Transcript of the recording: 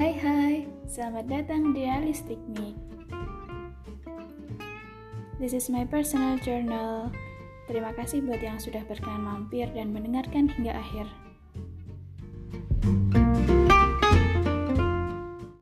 Hai hai, Selamat datang di Realistic Me. This is my personal journal. Terima kasih buat yang sudah berkenan mampir dan mendengarkan hingga akhir.